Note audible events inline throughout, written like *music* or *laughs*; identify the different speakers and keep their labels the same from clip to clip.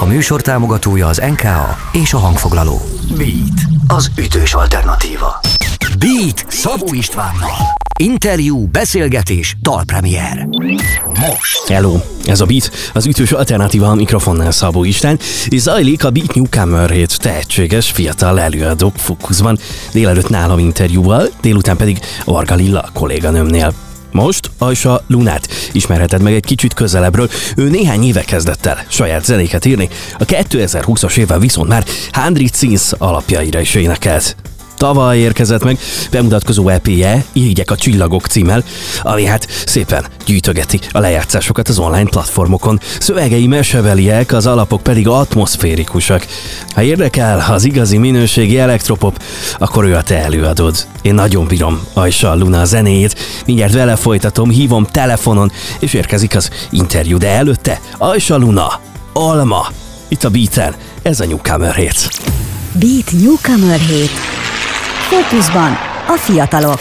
Speaker 1: A műsor támogatója az NKA és a hangfoglaló. Beat, az ütős alternatíva. Beat Szabó Istvánnal. Interjú, beszélgetés, dalpremier. Most.
Speaker 2: Hello, ez a Beat, az ütős alternatíva a mikrofonnál Szabó István, és zajlik a Beat Newcomer hét tehetséges fiatal előadók fókuszban, délelőtt nálam interjúval, délután pedig Varga Lilla kolléganőmnél. Most Ajsa Lunát ismerheted meg egy kicsit közelebbről. Ő néhány éve kezdett el saját zenéket írni, a 2020-as évvel viszont már Handrit Színsz alapjaira is énekelt. Tavaly érkezett meg bemutatkozó EP-je, Irigyek a csillagok címmel, ami hát szépen gyűjtögeti a lejátszásokat az online platformokon. Szövegei meseveliek, az alapok pedig atmoszférikusak. Ha érdekel az igazi minőségi elektropop, akkor ő a te előadod. Én nagyon bírom Ajsa Luna zenéjét, mindjárt vele folytatom, hívom telefonon, és érkezik az interjú, de előtte Ajsa Luna, Alma, itt a beaten, ez a Newcomer Hits.
Speaker 3: Beat Newcomer Hit. Fókuszban a fiatalok.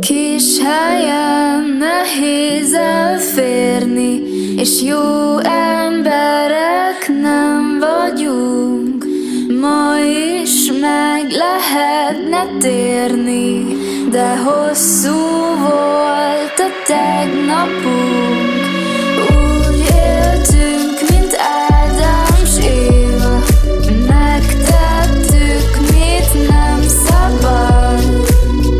Speaker 4: Kis helyen nehéz elférni, és jó emberek térni, de hosszú volt a tegnapunk. Úgy éltünk, mint Ádám s Éva, megtettük, mit nem szabad.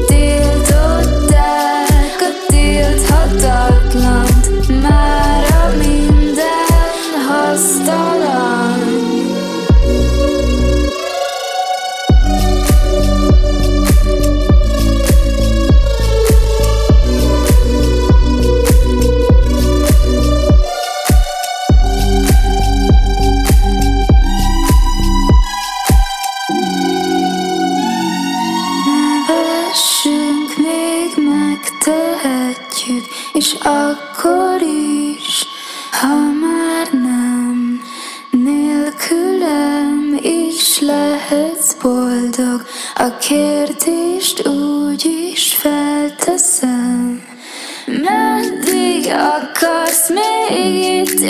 Speaker 4: Tiltották a tilthatatlant, már a minden hasztalan. Meddig akarsz még itt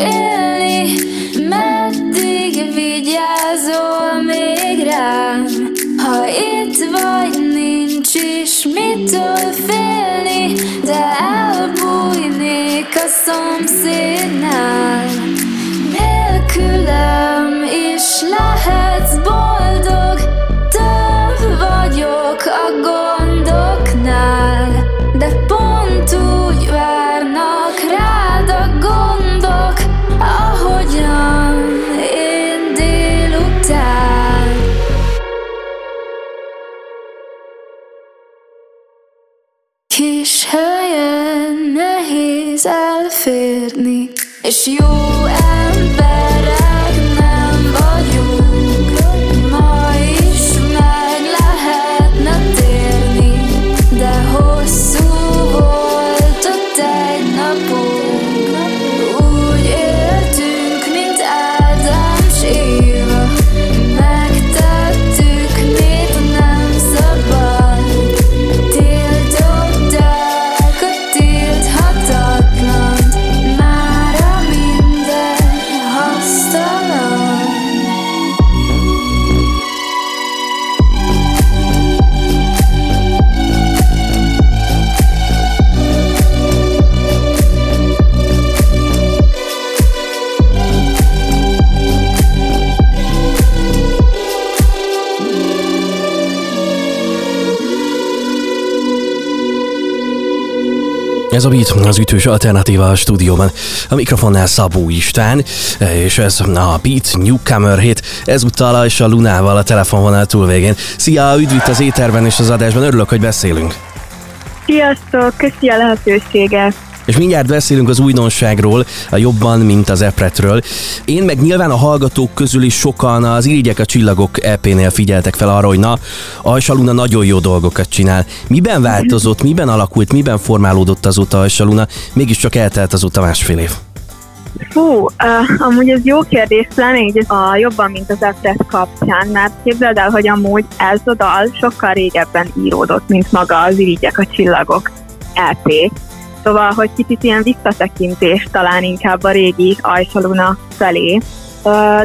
Speaker 4: Kis helyen nehéz elférni, és jó emberek
Speaker 2: Ez a Beat, az ütős alternatíva a stúdióban. A mikrofonnál Szabó István, és ez a Beat Newcomer hét, ezúttal Ajsa Lunával a telefonvonal túlvégén. Szia, üdv itt az éterben és az adásban, örülök, hogy beszélünk.
Speaker 5: Sziasztok, köszi a lehetőséget.
Speaker 2: És mindjárt beszélünk az újdonságról, a jobban, mint az epretről. Én meg nyilván a hallgatók közül is sokan az Irigyek a Csillagok EP-nél figyeltek fel arra, hogy na, Ajsaluna nagyon jó dolgokat csinál. Miben változott, miben alakult, miben formálódott azóta Ajsaluna? Mégiscsak eltelt azóta másfél év.
Speaker 5: Fú, uh, amúgy ez jó kérdés, pláne így a jobban, mint az Epret kapcsán, mert képzeld el, hogy amúgy ez a dal sokkal régebben íródott, mint maga az Irigyek a Csillagok EP. Szóval, hogy kicsit ilyen visszatekintés talán inkább a régi Ajsaluna felé.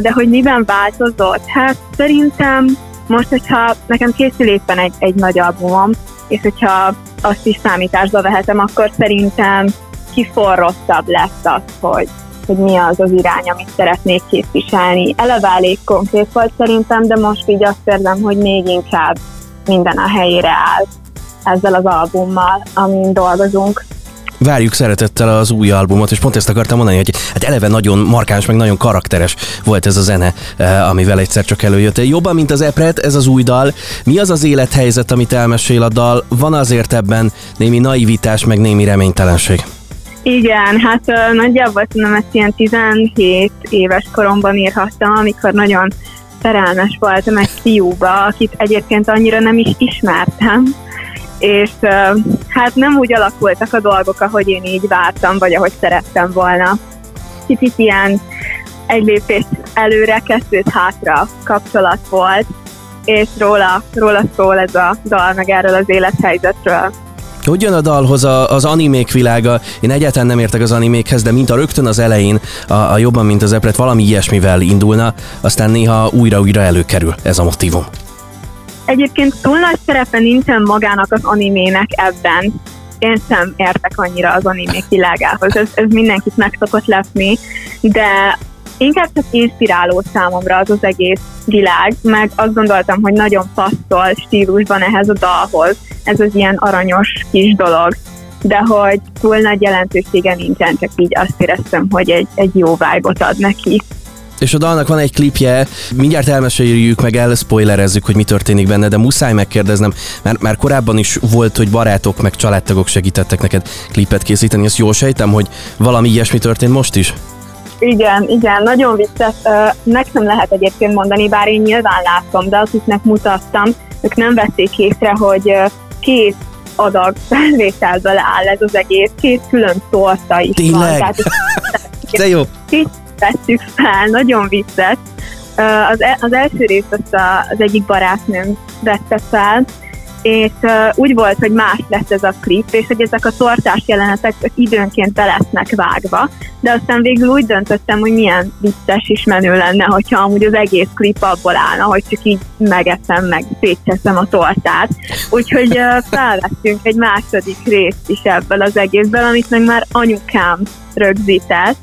Speaker 5: De hogy miben változott? Hát szerintem most, hogyha nekem készül éppen egy, egy nagy albumom, és hogyha azt is számításba vehetem, akkor szerintem kiforrottabb lesz az, hogy, hogy mi az az irány, amit szeretnék képviselni. Eleve elég konkrét volt szerintem, de most így azt érzem, hogy még inkább minden a helyére áll ezzel az albummal, amin dolgozunk.
Speaker 2: Várjuk szeretettel az új albumot, és pont ezt akartam mondani, hogy hát eleve nagyon markáns, meg nagyon karakteres volt ez a zene, eh, amivel egyszer csak előjött. Jobban, mint az Epret, ez az új dal. Mi az az élethelyzet, amit elmesél a dal? Van azért ebben némi naivitás, meg némi reménytelenség?
Speaker 5: Igen, hát nagyjából szerintem ezt ilyen 17 éves koromban írhattam, amikor nagyon szerelmes voltam egy fiúba, akit egyébként annyira nem is ismertem, és hát nem úgy alakultak a dolgok, ahogy én így vártam, vagy ahogy szerettem volna. Kicsit ilyen egy lépést előre, kettőt hátra kapcsolat volt, és róla, róla szól ez a dal, meg erről az élethelyzetről.
Speaker 2: Hogy jön a dalhoz a, az animék világa? Én egyáltalán nem értek az animékhez, de mint a rögtön az elején, a, a jobban, mint az epret, valami ilyesmivel indulna, aztán néha újra-újra előkerül ez a motivum.
Speaker 5: Egyébként túl nagy szerepe nincsen magának az animének ebben. Én sem értek annyira az animék világához, ez, ez mindenkit meg szokott lepni, de inkább csak inspiráló számomra az az egész világ, meg azt gondoltam, hogy nagyon passzol stílusban ehhez a dalhoz, ez az ilyen aranyos kis dolog, de hogy túl nagy jelentősége nincsen, csak így azt éreztem, hogy egy, egy jó vibe ad neki.
Speaker 2: És a dalnak van egy klipje, mindjárt elmeséljük meg, elspoilerezzük, hogy mi történik benne, de muszáj megkérdeznem, mert már korábban is volt, hogy barátok meg családtagok segítettek neked klipet készíteni, ezt jól sejtem, hogy valami ilyesmi történt most is?
Speaker 5: Igen, igen, nagyon vicces. Meg nem lehet egyébként mondani, bár én nyilván látom, de akiknek mutattam, ők nem vették észre, hogy két adag *laughs* felvételből áll ez az egész, két külön torta is
Speaker 2: Tényleg?
Speaker 5: van. Tehát *laughs*
Speaker 2: De jó.
Speaker 5: Két vettük fel, nagyon vicces. Az, e- az első részt azt a, az egyik barátnőm vette fel, és úgy volt, hogy más lesz ez a klip, és hogy ezek a tortás jelenetek időnként be lesznek vágva, de aztán végül úgy döntöttem, hogy milyen vicces is menő lenne, hogyha amúgy az egész klip abból állna, hogy csak így megeszem, meg szétcseszem a tortát. Úgyhogy felvettünk egy második részt is ebből az egészből, amit meg már anyukám rögzített,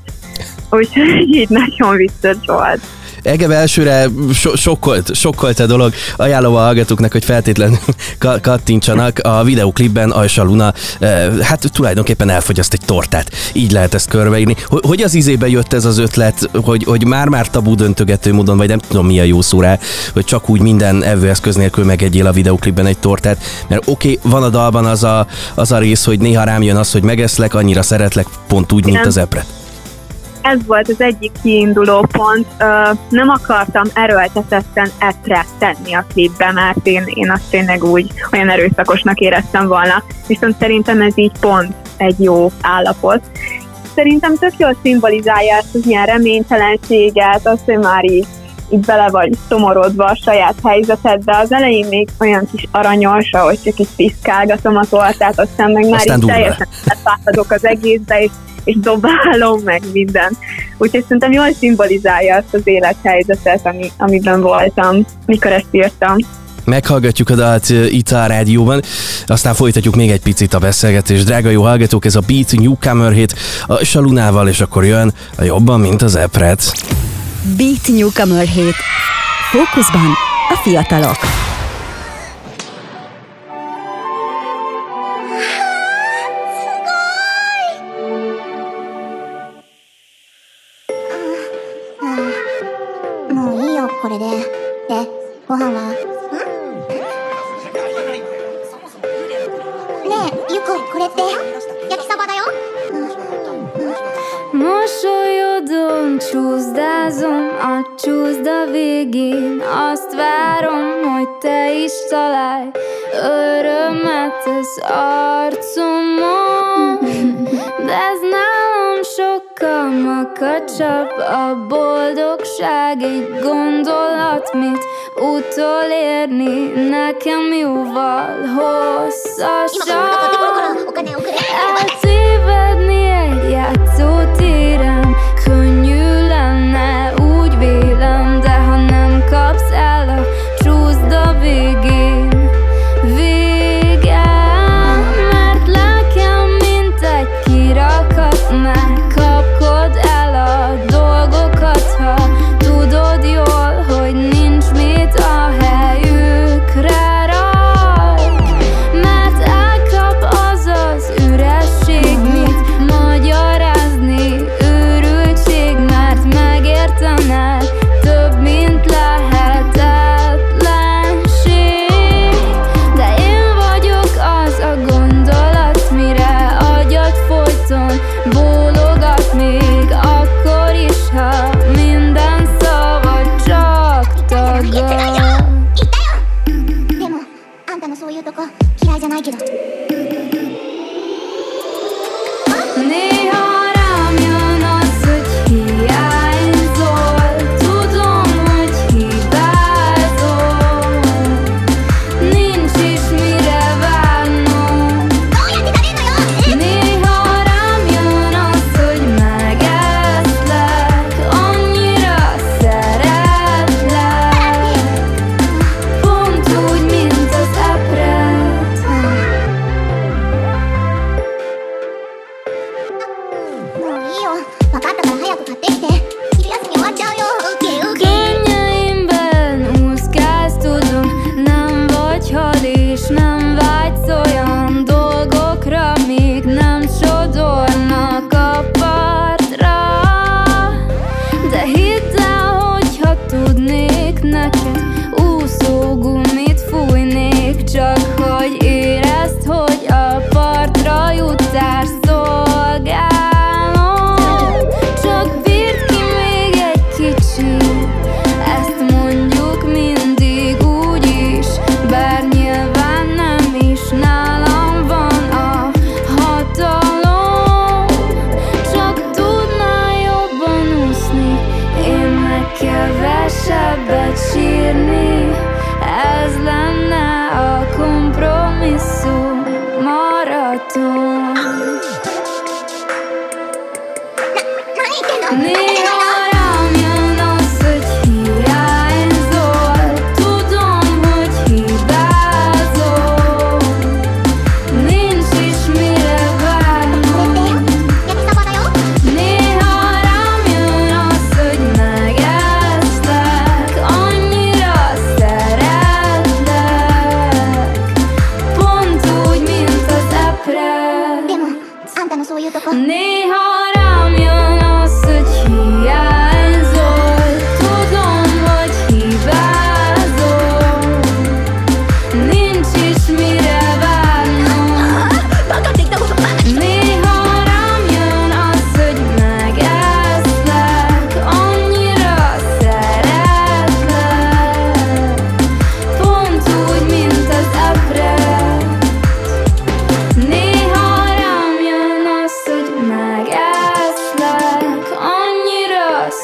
Speaker 5: úgyhogy így nagyon vicces volt.
Speaker 2: Engem elsőre so- sokkolt, sokkolt a dolog. Ajánlom a hallgatóknak, hogy feltétlenül *laughs* ka- kattintsanak. A videoklipben Ajsa Luna hát tulajdonképpen elfogyaszt egy tortát. Így lehet ezt körbeírni. Hogy, az izébe jött ez az ötlet, hogy, hogy már-már tabu döntögető módon, vagy nem tudom mi a jó szó rá, hogy csak úgy minden evőeszköz nélkül megegyél a videoklipben egy tortát. Mert oké, okay, van a dalban az a, az a rész, hogy néha rám jön az, hogy megeszlek, annyira szeretlek, pont úgy, mint az epret.
Speaker 5: Ez volt az egyik kiinduló pont. Nem akartam erőltetetten etre tenni a klipbe, mert én, én azt tényleg úgy olyan erőszakosnak éreztem volna. Viszont szerintem ez így pont egy jó állapot. Szerintem tök jól szimbolizálja ezt az ilyen reménytelenséget, azt, hogy már így, így bele vagy szomorodva a saját helyzetedbe. Az elején még olyan kis aranyos, ahogy csak így piszkálgatom a tortát, aztán meg már
Speaker 2: Aztán
Speaker 5: így teljesen befáradok az egészbe, és és dobálom meg minden. Úgyhogy szerintem jól szimbolizálja azt az élethelyzetet, ami, amiben voltam, mikor ezt írtam.
Speaker 2: Meghallgatjuk a dalt uh, itt a rádióban, aztán folytatjuk még egy picit a beszélgetést. Drága jó hallgatók, ez a Beat Newcomer hit a Salunával, és akkor jön a jobban, mint az epret.
Speaker 3: Beat Newcomer Hét. Fókuszban a fiatalok.
Speaker 6: これって
Speaker 4: 焼きそばだよ、うん、
Speaker 6: Mosolyodom, csúszdázom, a csúszda végén Azt várom, hogy te is találj örömet az arcomon. De ez nálam sokkal makacsabb A boldogság egy gondolat, mit utolérni Nekem jóval hosszasabb.
Speaker 4: お金をくれ。
Speaker 6: még akkor is, ha minden szava csak
Speaker 4: tagadás そういうとこ嫌いじゃないけど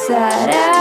Speaker 6: sad.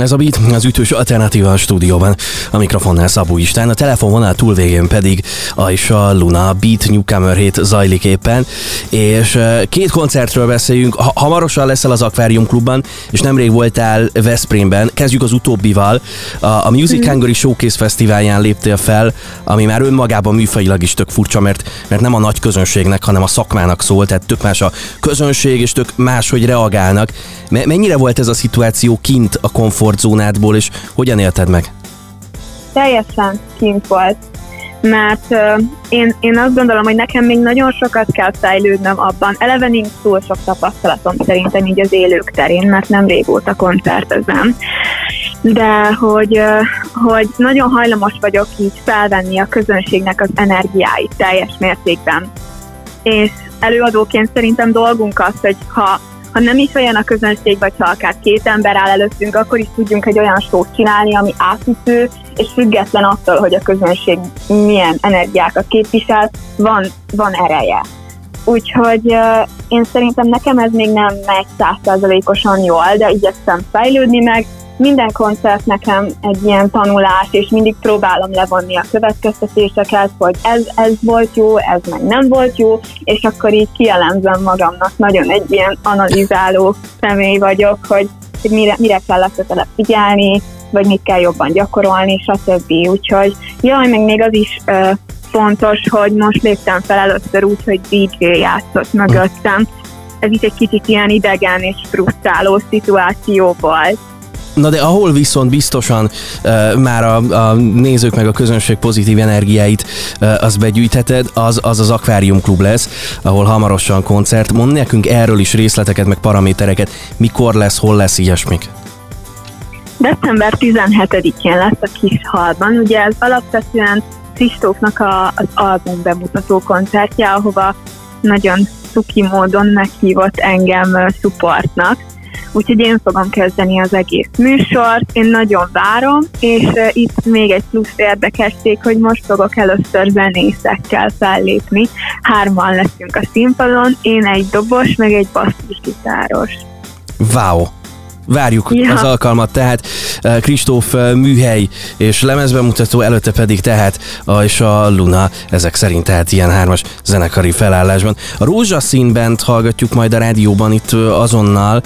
Speaker 6: Ez a
Speaker 2: beat az ütős alternatíva a stúdióban, a mikrofonnál Szabó Istán, a telefonvonal túl végén pedig Aisha Luna Beat Newcomer hét zajlik éppen, és eh, két koncertről beszéljünk, ha- hamarosan leszel az Aquarium Klubban, és nemrég voltál Veszprémben, kezdjük az utóbbival, a, a Music mhm. Hungary Showcase Fesztiválján léptél fel, ami már önmagában műfajilag is tök furcsa, mert, mert nem a nagy közönségnek, hanem a szakmának szól, tehát tök más a közönség, és tök máshogy reagálnak. M- mennyire volt ez a szituáció kint a konfort komfortzónádból, és hogyan élted meg?
Speaker 5: Teljesen kint volt, mert uh, én, én azt gondolom, hogy nekem még nagyon sokat kell fejlődnöm abban. Eleve nincs túl sok tapasztalatom szerintem így az élők terén, mert nem régóta koncertezem de hogy, hogy nagyon hajlamos vagyok így felvenni a közönségnek az energiáit teljes mértékben. És előadóként szerintem dolgunk az, hogy ha ha nem is olyan a közönség, vagy ha akár két ember áll előttünk, akkor is tudjunk egy olyan sót csinálni, ami átütő, és független attól, hogy a közönség milyen energiákat képvisel, van, van ereje. Úgyhogy uh, én szerintem nekem ez még nem megy százszerzalékosan jól, de igyekszem fejlődni meg, minden koncert nekem egy ilyen tanulás, és mindig próbálom levonni a következtetéseket, hogy ez, ez volt jó, ez meg nem volt jó, és akkor így kielemzem magamnak. Nagyon egy ilyen analizáló személy vagyok, hogy, mire, mire kell legközelebb figyelni, vagy mit kell jobban gyakorolni, stb. Úgyhogy jaj, meg még az is uh, fontos, hogy most léptem fel először úgy, hogy DJ játszott mögöttem. Ez is egy kicsit ilyen idegen és frusztráló szituáció volt
Speaker 2: Na de ahol viszont biztosan uh, már a, a nézők meg a közönség pozitív energiáit uh, az begyűjtheted, az, az az Aquarium Klub lesz, ahol hamarosan koncert. Mond nekünk erről is részleteket, meg paramétereket, mikor lesz, hol lesz ilyesmik.
Speaker 5: December 17-én lesz a kis halban. Ugye ez alapvetően Kristófnak a, az album bemutató koncertje, ahova nagyon szuki módon meghívott engem supportnak úgyhogy én fogom kezdeni az egész műsort, én nagyon várom, és itt még egy plusz érdekesség, hogy most fogok először zenészekkel fellépni. Hárman leszünk a színpadon, én egy dobos, meg egy basszusgitáros.
Speaker 2: Wow! Várjuk ja. az alkalmat, tehát eh, Kristóf eh, műhely és lemezbemutató, előtte pedig tehát a, és a Luna, ezek szerint tehát ilyen hármas zenekari felállásban. A rózsaszínben hallgatjuk majd a rádióban itt eh, azonnal,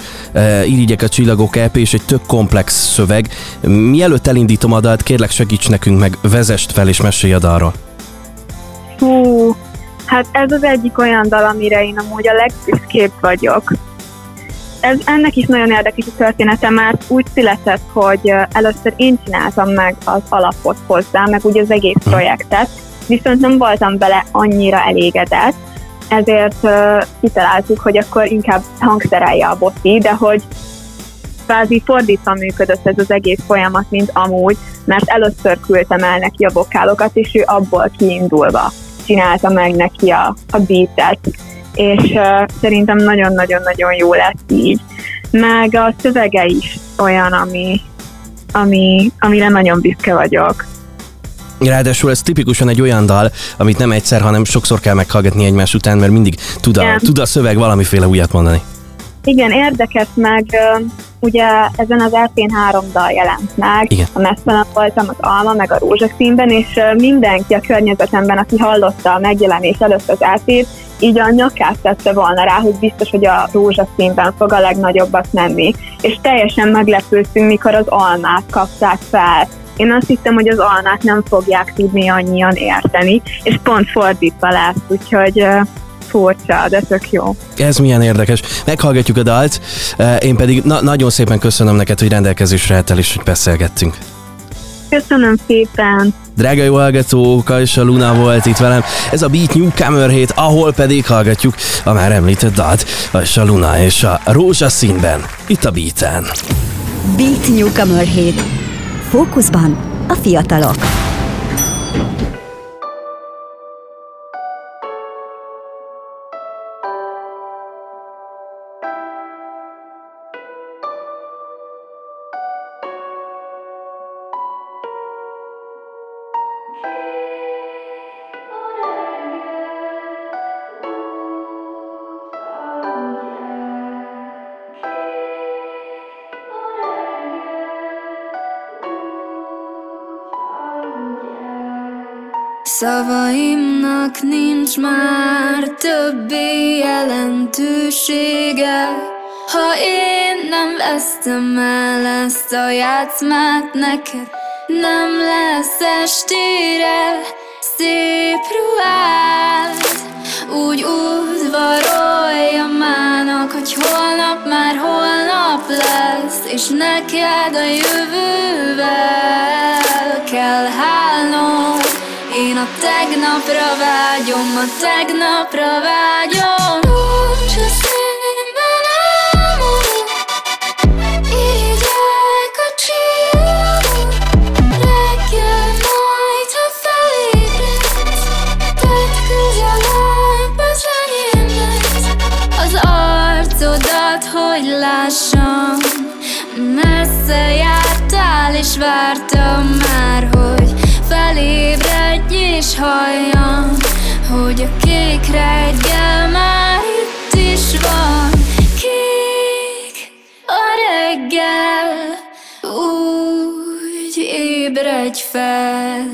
Speaker 2: irigyek a csillagok EP és egy tök komplex szöveg. Mielőtt elindítom a dalt, kérlek segíts nekünk meg, vezest fel és mesélj a dalról.
Speaker 5: Hú, hát ez az egyik olyan dal, amire én amúgy a legbüszkébb vagyok ez, ennek is nagyon érdekes a története, mert úgy született, hogy először én csináltam meg az alapot hozzá, meg úgy az egész projektet, viszont nem voltam bele annyira elégedett, ezért uh, kitaláltuk, hogy akkor inkább hangszerelje a botti, de hogy kvázi fordítva működött ez az egész folyamat, mint amúgy, mert először küldtem el neki a vokálokat, és ő abból kiindulva csinálta meg neki a, a beatet és uh, szerintem nagyon-nagyon-nagyon jó lesz így. Meg a szövege is olyan, ami, ami, amire nagyon büszke vagyok.
Speaker 2: Ráadásul ez tipikusan egy olyan dal, amit nem egyszer, hanem sokszor kell meghallgatni egymás után, mert mindig tud a, tud a szöveg valamiféle újat mondani.
Speaker 5: Igen, érdekes, meg ugye ezen az EP-n három dal jelent meg. Igen. A Messzelen voltam, az Alma, meg a Rózsaszínben, és mindenki a környezetemben, aki hallotta a megjelenés előtt az EP-t, így a nyakát tette volna rá, hogy biztos, hogy a rózsaszínben fog a legnagyobbat menni. És teljesen meglepődtünk, mikor az almát kapták fel. Én azt hittem, hogy az almát nem fogják tudni annyian érteni, és pont fordítva lesz, úgyhogy furcsa, de tök jó.
Speaker 2: Ez milyen érdekes. Meghallgatjuk a dalt, én pedig na- nagyon szépen köszönöm neked, hogy rendelkezésre álltál és hogy beszélgettünk.
Speaker 5: Köszönöm szépen!
Speaker 2: Drága jó hallgatók, és a Luna volt itt velem. Ez a Beat Newcomer hét, ahol pedig hallgatjuk a már említett dalt, és a Luna és a rózsaszínben, itt a Beaten.
Speaker 3: Beat Newcomer hét. Fókuszban a fiatalok.
Speaker 4: Szavaimnak nincs már többé jelentősége. Ha én nem vesztem el ezt a játszmát neked Nem lesz estére szép ruhát Úgy udvarolja mának, hogy holnap már holnap lesz És neked a jövővel kell hálnod én a a tegnapra vágyom, a tegnapra vágyom. Rózsaszínben álmodom Így állják a csillagok. Reggel majd, ha felébredsz Tedd közelebb az enyémhez Az arcodat, hogy lássam? Messze jártál és vártam már, hogy felébredj és halljam Hogy a kék reggel már itt is van. Kék a reggel, úgy ébredj fel.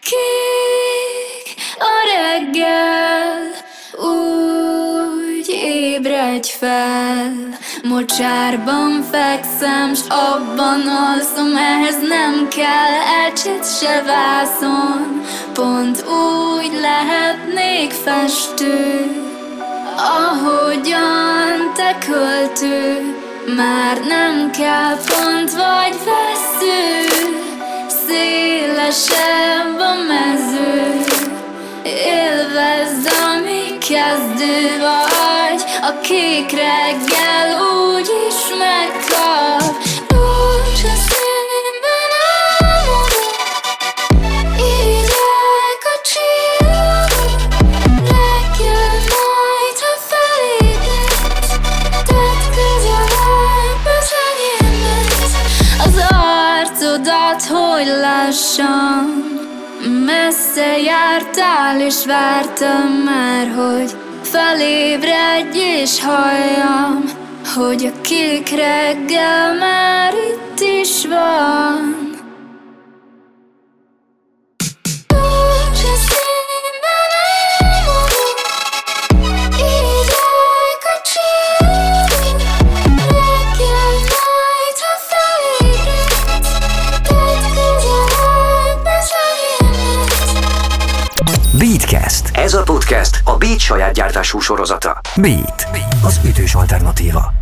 Speaker 4: Kék a reggel, úgy ébredj fel Mocsárban fekszem, s abban alszom Ehhez nem kell ecset se vászon. Pont úgy lehetnék festő Ahogyan te költő. Már nem kell pont vagy vesző Szélesebb a mező Élvezd, ami kezdő vagy A reggel úgy is megkap Rózsaszínben álmodom Így állják a csillagok Reggel majd, ha felébredsz Tedd közelebb az enyémhez Az arcodat, hogy lássam Messze jártál és vártam már, hogy felébredj és halljam Hogy a kék reggel már itt is van
Speaker 1: podcast a Beat saját gyártású sorozata. Beat. Az ütős alternatíva.